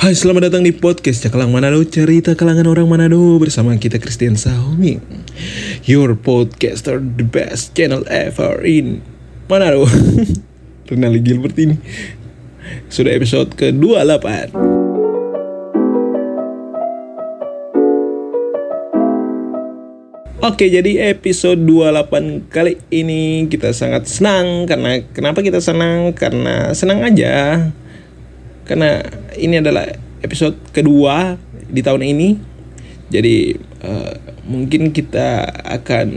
Hai selamat datang di podcast Cakalang Manado Cerita kalangan orang Manado Bersama kita Christian Sahomi. Your podcaster the best channel ever in Manado. Renali Gilbert ini. Sudah episode ke-28 Oke jadi episode 28 kali ini kita sangat senang Karena kenapa kita senang? Karena senang aja karena ini adalah episode kedua di tahun ini. Jadi uh, mungkin kita akan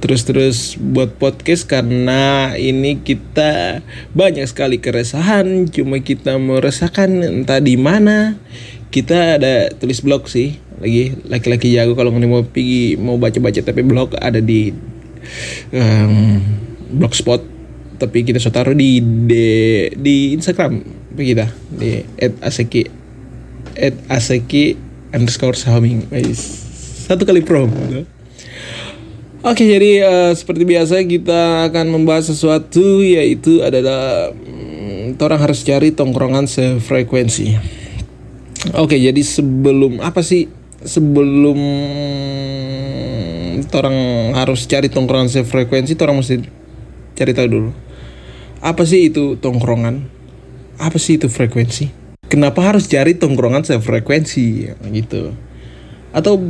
terus-terus buat podcast karena ini kita banyak sekali keresahan. Cuma kita meresahkan entah di mana. Kita ada tulis blog sih. Lagi laki-laki jago kalau mau pergi mau baca-baca tapi blog ada di um, blogspot. Tapi kita sudah taruh di, di di Instagram kita di at aseki at aseki underscore sahaming satu kali prom Oke jadi uh, seperti biasa kita akan membahas sesuatu yaitu adalah hmm, orang harus cari tongkrongan sefrekuensi. Oke jadi sebelum apa sih? Sebelum orang harus cari tongkrongan sefrekuensi orang mesti cari tahu dulu. Apa sih itu tongkrongan apa sih itu frekuensi? Kenapa harus cari tongkrongan sefrekuensi gitu? Atau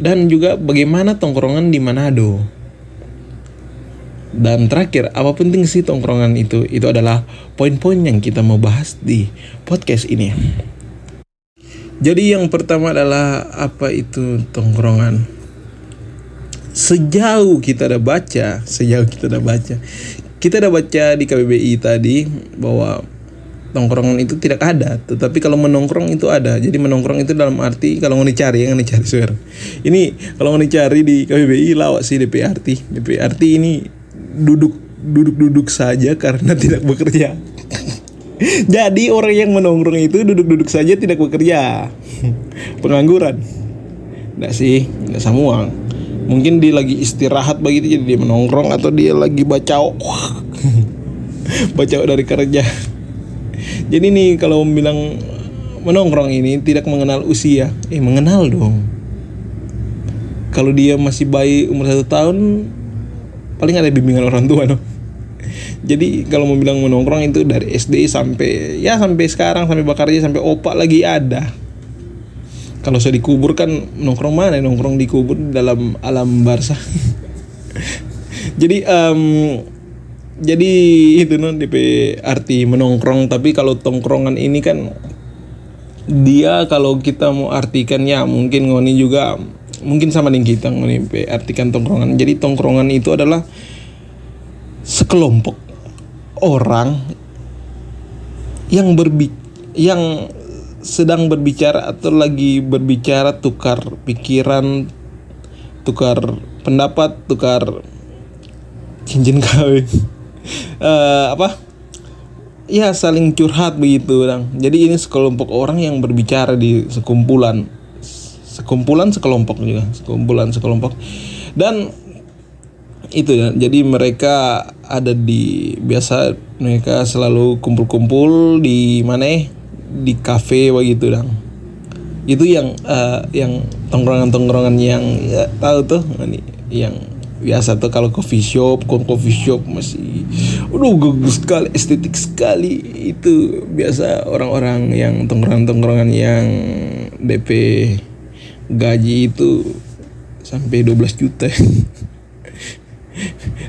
dan juga bagaimana tongkrongan di Manado? Dan terakhir, apa penting sih tongkrongan itu? Itu adalah poin-poin yang kita mau bahas di podcast ini. Jadi yang pertama adalah apa itu tongkrongan? Sejauh kita udah baca, sejauh kita udah baca, kita udah baca di KBBI tadi bahwa tongkrongan itu tidak ada. Tetapi kalau menongkrong itu ada. Jadi menongkrong itu dalam arti kalau mau dicari yang dicari swear. Ini kalau mau dicari di KBBI lawak sih DPRT DPRT ini duduk duduk duduk saja karena tidak bekerja. Jadi orang yang menongkrong itu duduk-duduk saja tidak bekerja. Pengangguran. Enggak sih enggak semua mungkin dia lagi istirahat begitu jadi dia menongkrong atau dia lagi baca baca dari kerja jadi nih kalau bilang menongkrong ini tidak mengenal usia, eh mengenal dong. Kalau dia masih bayi umur satu tahun, paling ada bimbingan orang tua dong. Jadi kalau mau bilang menongkrong itu dari SD sampai ya sampai sekarang sampai bakarnya sampai opak lagi ada. Kalau saya dikubur kan nongkrong mana? Nongkrong dikubur dalam alam barsa. Jadi um, jadi itu non DP arti menongkrong. Tapi kalau tongkrongan ini kan dia kalau kita mau artikan ya mungkin ngoni juga mungkin sama dengan kita ngoni artikan tongkrongan. Jadi tongkrongan itu adalah sekelompok orang yang berbi yang sedang berbicara atau lagi berbicara tukar pikiran tukar pendapat tukar cincin kawin uh, apa? Ya saling curhat begitu dong jadi ini sekelompok orang yang berbicara di sekumpulan sekumpulan sekelompok juga sekumpulan sekelompok. Dan itu ya jadi mereka ada di biasa mereka selalu kumpul-kumpul di mana? Di kafe begitu dong itu yang uh, yang tongkrongan-tongkrongan yang ya, tahu tuh ini yang biasa tuh kalau coffee shop kon coffee shop masih aduh bagus sekali estetik sekali. Itu biasa orang-orang yang tongkrongan-tongkrongan yang DP gaji itu sampai 12 juta.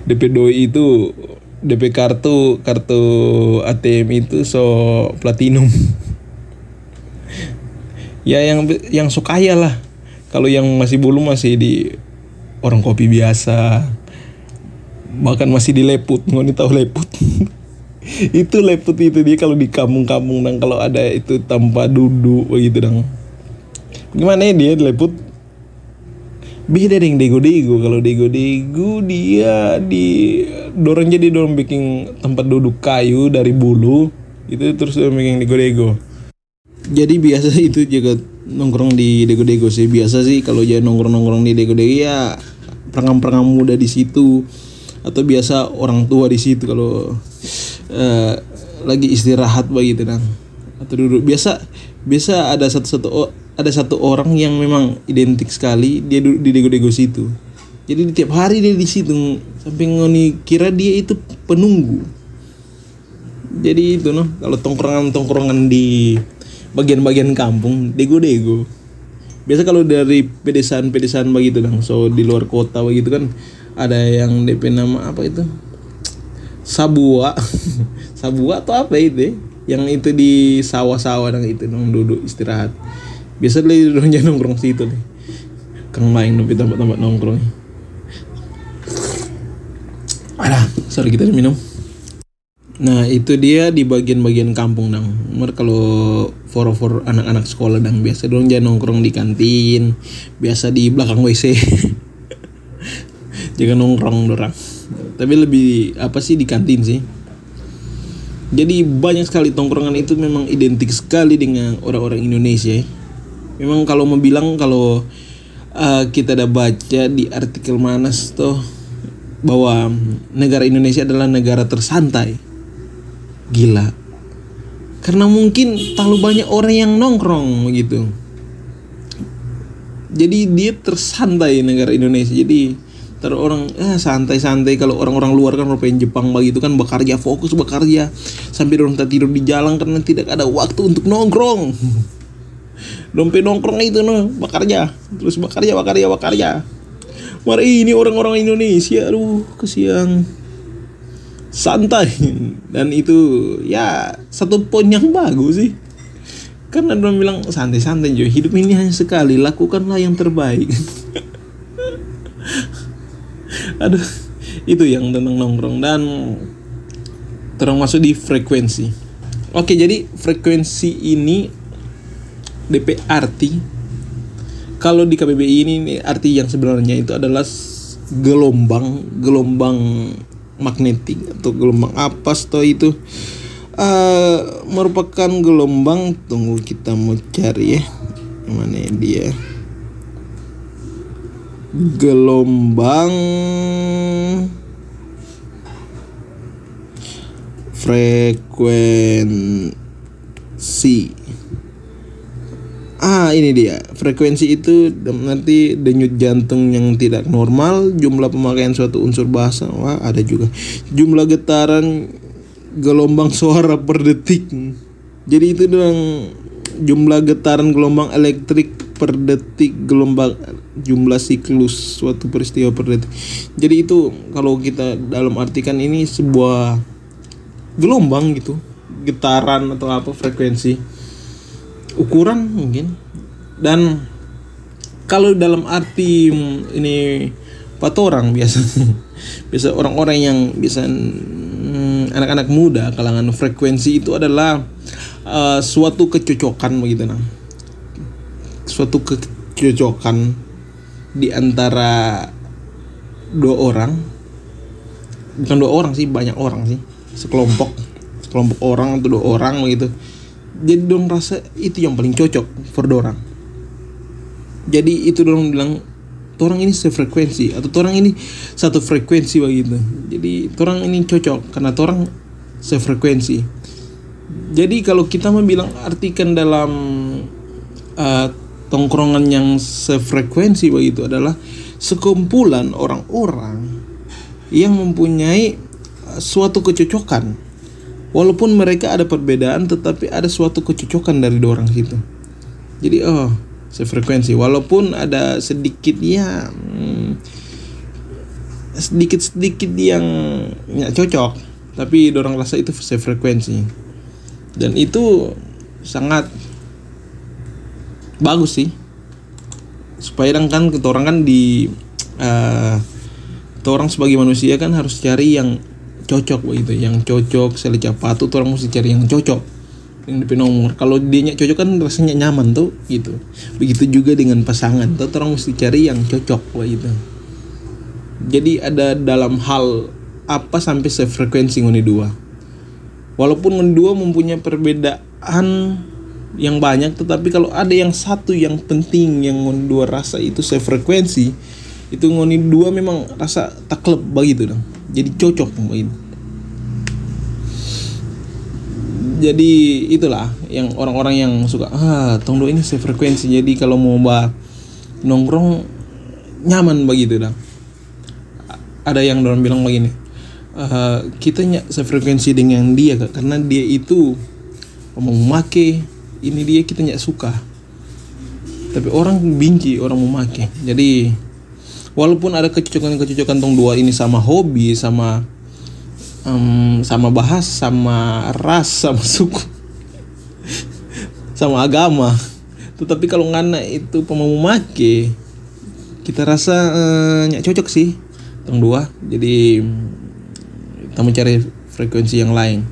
DP doi itu DP kartu kartu ATM itu so platinum. Ya yang yang sukaya lah. Kalau yang masih belum masih di orang kopi biasa. Bahkan masih dileput ngoni tahu leput. Itu leput itu dia kalau di kampung-kampung dan kalau ada itu tanpa duduk begitu dong gimana ya dia leput beda dengan dego-dego. Kalau dego-dego dia di dorong jadi dorong bikin tempat duduk kayu dari bulu. Itu terus bikin dego-dego jadi biasa itu juga nongkrong di dego-dego sih. Biasa sih kalau jadi nongkrong-nongkrong di dego-dego ya perangam-perangam muda di situ. Atau biasa orang tua di situ kalau uh, lagi istirahat begitu nang atau duduk. Biasa biasa ada satu satu ada satu orang yang memang identik sekali dia duduk di dego-dego situ. Jadi di tiap hari dia di situ sampai ngoni kira dia itu penunggu. Jadi itu noh kalau tongkrongan tongkrongan di bagian-bagian kampung dego-dego. Biasa kalau dari pedesaan-pedesaan begitu kan so di luar kota begitu kan ada yang DP nama apa itu? Sabua. Sabua atau apa itu? Yang itu di sawah-sawah dan itu dong duduk istirahat. Biasa lagi duduk nongkrong situ deh. Kang main tapi tempat-tempat nongkrong. Ada sorry kita minum nah itu dia di bagian-bagian kampung dong Mer kalau for for anak-anak sekolah dong biasa dong jangan nongkrong di kantin biasa di belakang WC jangan nongkrong dorang. Tapi lebih apa sih di kantin sih. Jadi banyak sekali tongkrongan itu memang identik sekali dengan orang-orang Indonesia. Memang kalau mau bilang kalau uh, kita ada baca di artikel Manas tuh bahwa negara Indonesia adalah negara tersantai gila. Karena mungkin terlalu banyak orang yang nongkrong gitu. Jadi dia tersantai negara Indonesia. Jadi terus orang eh, santai-santai kalau orang-orang luar kan pengen Jepang begitu kan bekerja fokus bekerja sampai orang tak tidur di jalan karena tidak ada waktu untuk nongkrong. Dompet nongkrong itu no bekerja terus bekerja bekerja bekerja. Mari ini orang-orang Indonesia aduh kesian santai. Dan itu ya satu poin yang bagus sih. Karena dia bilang santai-santai jo. Hidup ini hanya sekali. Lakukanlah yang terbaik. Aduh itu yang tentang nongkrong dan termasuk di frekuensi. Oke jadi frekuensi ini DP arti. Kalau di KBBI ini arti yang sebenarnya itu adalah gelombang gelombang magnetik atau gelombang apa atau itu uh, merupakan gelombang. Tunggu kita mau cari ya mana dia. Gelombang frekuensi ah ini dia. Frekuensi itu nanti denyut jantung yang tidak normal jumlah pemakaian suatu unsur bahasa wah ada juga. Jumlah getaran gelombang suara per detik. Jadi itu dengan jumlah getaran gelombang elektrik per detik gelombang jumlah siklus suatu peristiwa per detik. Jadi itu kalau kita dalam artikan ini sebuah gelombang gitu, getaran atau apa frekuensi ukuran mungkin. Dan kalau dalam arti ini empat orang biasa biasa orang-orang yang bisa hmm, anak-anak muda kalangan frekuensi itu adalah uh, suatu kecocokan begitu nah. Suatu kecocokan di antara dua orang. Bukan dua orang sih banyak orang sih. Sekelompok. Sekelompok orang atau dua orang begitu jadi dong rasa itu yang paling cocok for orang. Jadi itu dong bilang orang ini sefrekuensi atau orang ini satu frekuensi begitu jadi orang ini cocok karena orang sefrekuensi. Jadi kalau kita mau bilang artikan dalam uh, tongkrongan yang sefrekuensi begitu adalah sekumpulan orang-orang yang mempunyai uh, suatu kecocokan walaupun mereka ada perbedaan tetapi ada suatu kecocokan dari dua orang situ. Jadi oh sefrekuensi. Walaupun ada sedikit ya hmm, sedikit sedikit yang nggak cocok tapi orang rasa itu sefrekuensi. Dan itu sangat bagus sih. Supaya kan kita orang kan di uh, orang sebagai manusia kan harus cari yang cocok begitu yang cocok seleca patuh orang mesti cari yang cocok. Yang di nomor. Kalau dia cocok kan rasanya nyaman tuh gitu. Begitu juga dengan pasangan. Tuh orang mesti cari yang cocok begitu jadi ada dalam hal apa sampai sefrekuensi ngoni dua. Walaupun ngoni dua mempunyai perbedaan yang banyak tetapi kalau ada yang satu yang penting yang ngoni dua rasa itu sefrekuensi itu ngoni dua memang rasa taklep begitu dong jadi cocok begitu jadi itulah yang orang-orang yang suka ah tongdo ini sefrekuensi jadi kalau mau bah nongkrong nyaman begitu dah. Ada yang orang bilang begini uh, kita nyak sefrekuensi dengan dia karena dia itu mau make ini dia kita nyak suka. Tapi orang benci orang mau make. Jadi walaupun ada kecocokan-kecocokan tong dua ini sama hobi sama um, sama bahas sama ras sama suku sama agama. Tetapi kalau ngana itu pemamake kita rasa uh, cocok sih tong dua. Jadi kita mencari frekuensi yang lain.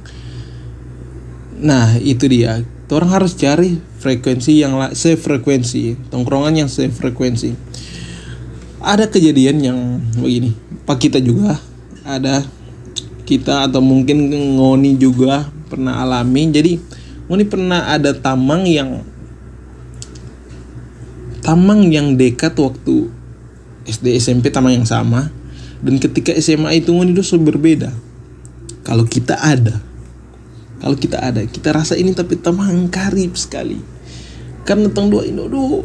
Nah itu dia. Orang harus cari frekuensi yang sefrekuensi tongkrongan yang sefrekuensi ada kejadian yang begini. Pak kita juga ada. Kita atau mungkin ngoni juga pernah alami. Jadi ngoni pernah ada tamang yang tamang yang dekat waktu SD SMP tamang yang sama. Dan ketika SMA itu ngoni itu berbeda. Kalau kita ada kalau kita ada kita rasa ini tapi tamang karib sekali. Karena tang dua ini aduh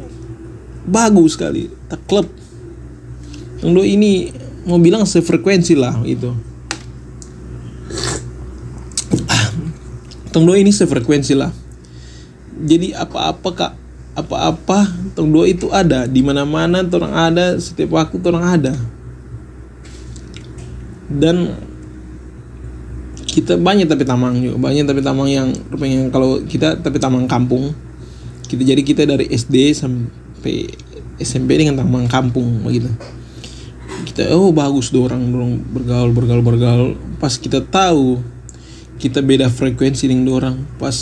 bagus sekali. Tak klub dua ini mau bilang sefrekuensi lah itu tong dua ini sefrekuensi lah. Jadi apa-apa kak. Apa-apa tong dua itu ada. Di mana-mana orang ada setiap waktu orang ada. Dan kita banyak tapi tamang juga. Banyak tapi tamang yang rupanya kalau kita tapi tamang kampung. Kita jadi kita dari SD sampai SMP dengan tamang kampung begitu kita oh bagus dorang dorang bergaul bergaul bergaul. Pas kita tahu kita beda frekuensi dengan orang pas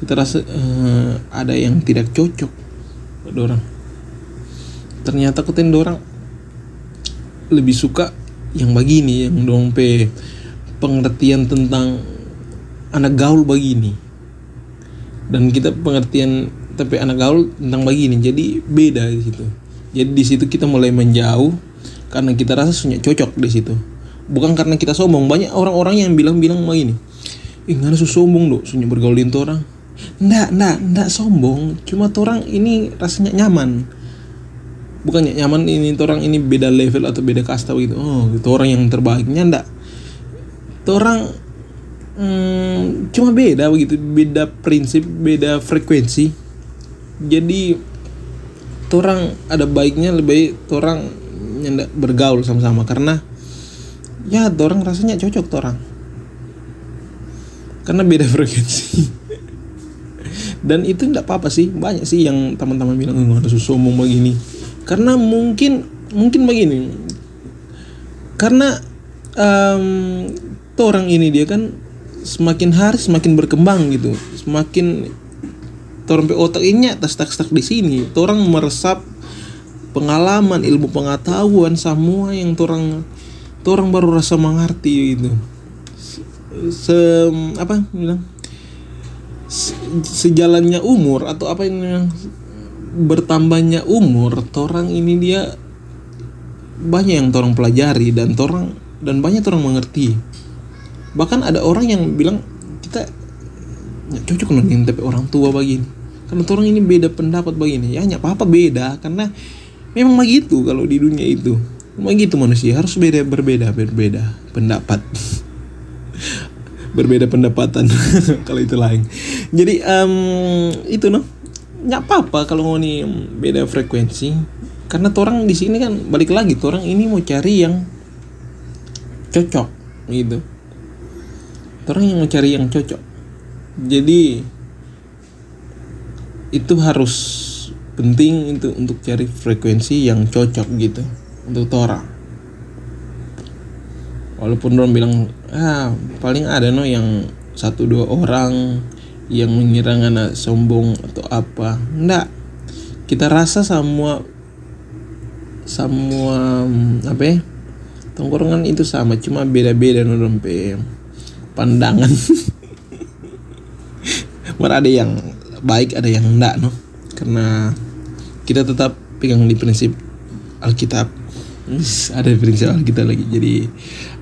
kita rasa uh, ada yang tidak cocok pada orang ternyata kutin orang lebih suka yang begini yang dong pe pengertian tentang anak gaul begini. Dan kita pengertian tapi anak gaul tentang begini jadi beda di situ. Jadi di situ kita mulai menjauh karena kita rasa cocok di situ. Bukan karena kita sombong banyak orang-orang yang bilang-bilang mau ini. Ih nggak ada sombong dong sunyi bergaulin tuh orang. Ndak ndak ndak sombong. Cuma orang ini rasanya nyaman. Bukannya nyaman ini orang ini beda level atau beda kasta gitu oh itu orang yang terbaiknya ndak orang hmm, cuma beda begitu. Beda prinsip beda frekuensi. Jadi orang ada baiknya lebih orang nyendak bergaul sama-sama karena ya orang rasanya cocok orang. Karena beda frekuensi. Dan itu tidak apa-apa sih banyak sih yang teman-teman bilang nggak ada sombong begini. Karena mungkin mungkin begini. Karena um, orang ini dia kan semakin hari semakin berkembang gitu. Semakin orang otak ini tas tak tak di sini. Orang meresap pengalaman ilmu pengetahuan semua yang orang orang baru rasa mengerti itu se apa bilang? Sejalannya umur atau apa yang bertambahnya umur orang ini dia banyak yang orang pelajari dan orang dan banyak orang mengerti. Bahkan ada orang yang bilang kita ya, cocok nonton tapi orang tua begini. Karena orang ini beda pendapat begini. Ya nggak apa-apa beda. Karena memang begitu kalau di dunia itu. Begitu manusia harus beda berbeda berbeda pendapat. Berbeda pendapatan kalau itu lain. Jadi um, itu no nggak apa-apa kalau mau nih beda frekuensi. Karena orang di sini kan balik lagi orang ini mau cari yang cocok gitu. Orang yang mau cari yang cocok. Jadi itu harus penting itu untuk cari frekuensi yang cocok gitu untuk orang walaupun orang bilang ah paling ada no yang satu dua orang yang menyerang anak sombong atau apa. Enggak kita rasa semua semua apa ya tongkrongan itu sama cuma beda-beda no dompe pandangan. Mar ada yang baik ada yang enggak no. Karena kita tetap pegang di prinsip Alkitab. Ada prinsip kita lagi. Jadi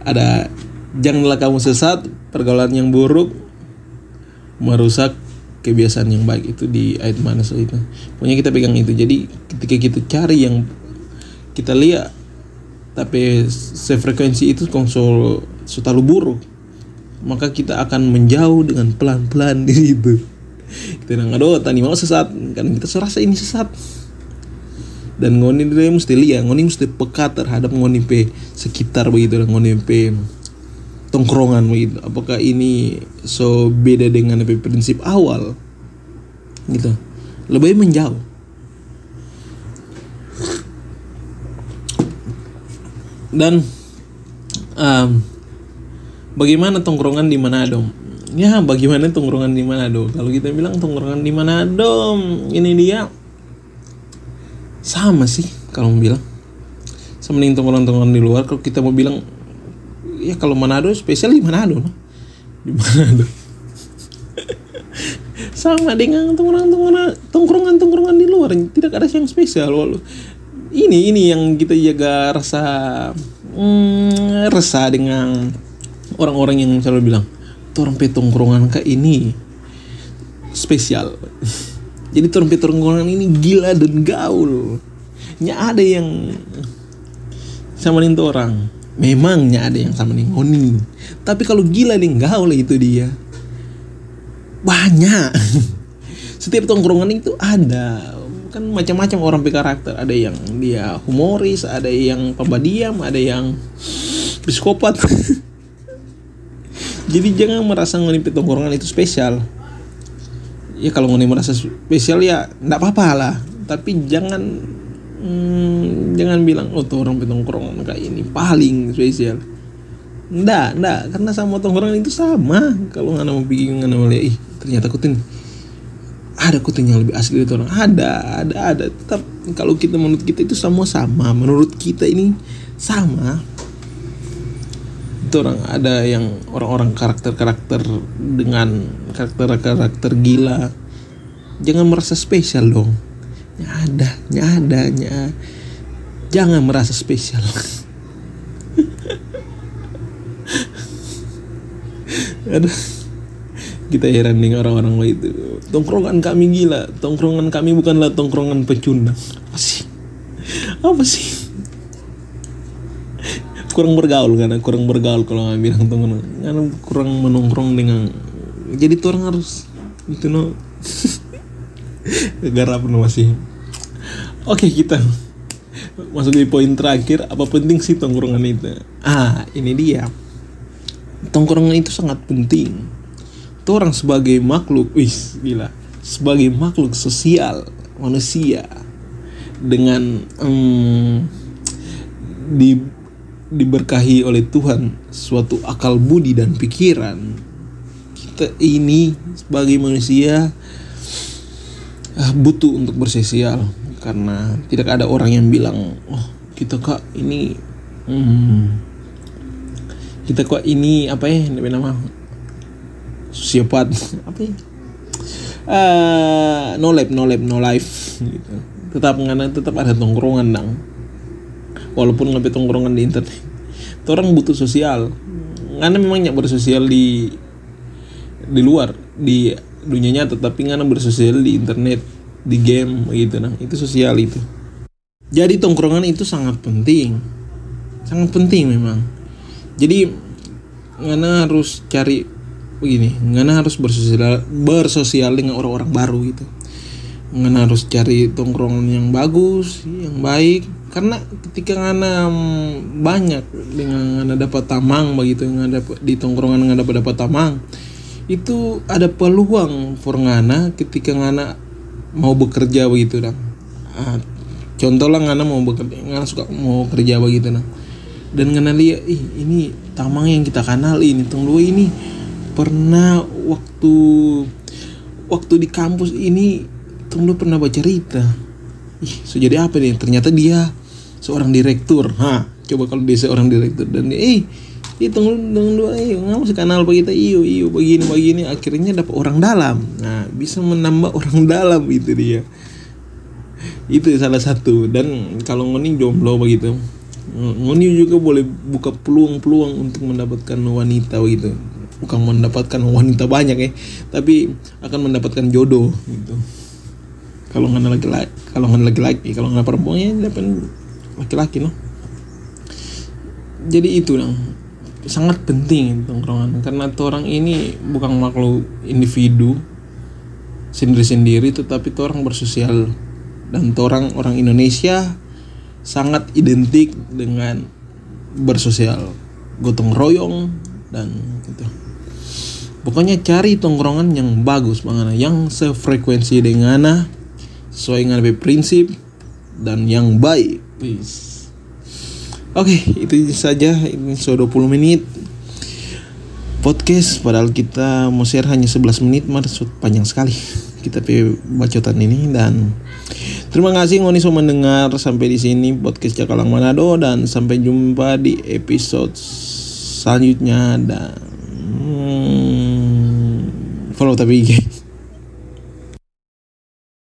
ada janganlah kamu sesat pergaulan yang buruk merusak kebiasaan yang baik. Itu di ayat mana so itu? Pokoknya kita pegang itu. Jadi ketika kita cari yang kita lihat tapi sefrekuensi itu konsol terlalu buruk maka kita akan menjauh dengan pelan-pelan. Di situ kita nggak aduh tani mau sesat. Karena kita serasa ini sesat dan ngoni dia mesti lihat ngoni mesti peka terhadap ngoni pe sekitar begitu dan ngoni pe tongkrongan begitu. Apakah ini so beda dengan prinsip awal? Gitu. Lebih menjauh. Dan um, bagaimana tongkrongan di Manado? Ya bagaimana tongkrongan di Manado? Kalau kita bilang tongkrongan di Manado ini dia sama sih kalau mau bilang. Sama dengan tongkrongan-tongkrongan di luar kalau kita mau bilang ya kalau Manado spesial di Manado no? di Manado. Sama dengan tongkrongan-tongkrongan tongkrongan-tongkrongan di luar tidak ada yang spesial walau. Ini ini yang kita jaga rasa hmm, resah dengan orang-orang yang selalu bilang orang petongkrongan ke ini spesial jadi orang petongkrongan ini gila dan gaul. Nya ada yang sama nih orang. Memangnya ada yang sama nih ngoni tapi kalau gila nih gaul itu dia. Banyak. Setiap tongkrongan itu ada. Kan macam-macam orang pe karakter. Ada yang dia humoris ada yang pembadiam ada yang psikopat. Jadi jangan merasa pe tongkrongan itu spesial ya kalau ngoni merasa spesial ya ndak apa-apa lah. Tapi jangan hmm, jangan bilang oh tuh orang petongkrongan kayak ini paling spesial. Ndak ndak karena sama tongkrongan itu sama. Kalau nggak mau bikin nggak mau lihat ih ternyata kutin ada kutin yang lebih asli dari orang ada ada ada. Tetap kalau kita menurut kita itu semua sama menurut kita ini sama itu orang ada yang orang-orang karakter-karakter dengan karakter-karakter gila. Jangan merasa spesial dong. Ya ada ya ada ya jangan merasa spesial. Aduh. Kita heran dengan orang-orang itu. Tongkrongan kami gila. Tongkrongan kami bukanlah tongkrongan pecundang. Apa sih? Apa sih kurang bergaul karena kurang bergaul kalau nggak bilang tongkrongan karena kurang menongkrong dengan jadi tuh orang harus itu no. Garap no masih. Oke kita masuk di poin terakhir. Apa penting sih tongkrongan itu? Ah ini dia. Tongkrongan itu sangat penting. Itu orang sebagai makhluk wis gila. Sebagai makhluk sosial manusia. Dengan um, di diberkahi oleh Tuhan suatu akal budi dan pikiran. Kita ini sebagai manusia uh, butuh untuk bersosial karena tidak ada orang yang bilang oh kita kak ini hmm, kita kok ini apa ya nama sosiopat apa ya uh, no life no life no life gitu. Tetap ngana tetap ada tongkrongan dong walaupun nggak tongkrongan di internet. Itu orang butuh sosial. Ngana memangnya bersosial di di luar di dunia nyata tapi ngana bersosial di internet di game gitu. Nah itu sosial itu. Jadi tongkrongan itu sangat penting. Sangat penting memang. Jadi ngana harus cari begini ngana harus bersosial bersosial dengan orang-orang baru gitu ngana harus cari tongkrongan yang bagus yang baik. Karena ketika ngana banyak dengan ngana dapat tamang begitu ngana dapat di tongkrongan ngana dapat dapat tamang itu ada peluang for ngana ketika ngana mau bekerja begitu dong ah, contoh lah ngana mau bekerja ngana suka mau kerja begitu dong dan ngana lihat ih ini tamang yang kita kenal ini tunggu ini pernah waktu waktu di kampus ini Tunggu pernah baca cerita. Ih so jadi apa nih? Ternyata dia seorang direktur. Ha coba kalau dia seorang direktur dan dia eh itu tunggu eh nggak usah kenal kita iyo iyo begini begini. Akhirnya dapat orang dalam. Nah bisa menambah orang dalam itu dia. Itu salah satu. Dan kalau ngoni jomblo begitu ngoni juga boleh buka peluang-peluang untuk mendapatkan wanita begitu. Bukan mendapatkan wanita banyak ya tapi akan mendapatkan jodoh gitu kalau nggak laki-laki kalau nggak laki-laki kalau nggak perempuan ya dapat laki-laki loh jadi itu dong sangat penting tongkrongan. Karena orang ini bukan makhluk individu sendiri-sendiri tetapi orang bersosial. Dan orang orang Indonesia sangat identik dengan bersosial. Gotong royong dan gitu. Pokoknya cari tongkrongan yang bagus banget yang sefrekuensi dengan ana sesuai dengan prinsip dan yang baik. Please. Oke itu saja ini sudah 20 menit. Podcast padahal kita mau share hanya 11 menit maksud panjang sekali kita pilih bacotan ini. Dan terima kasih ngoni sudah mendengar sampai di sini podcast Cakalang Manado. Dan sampai jumpa di episode selanjutnya. Dan hmm, follow tapi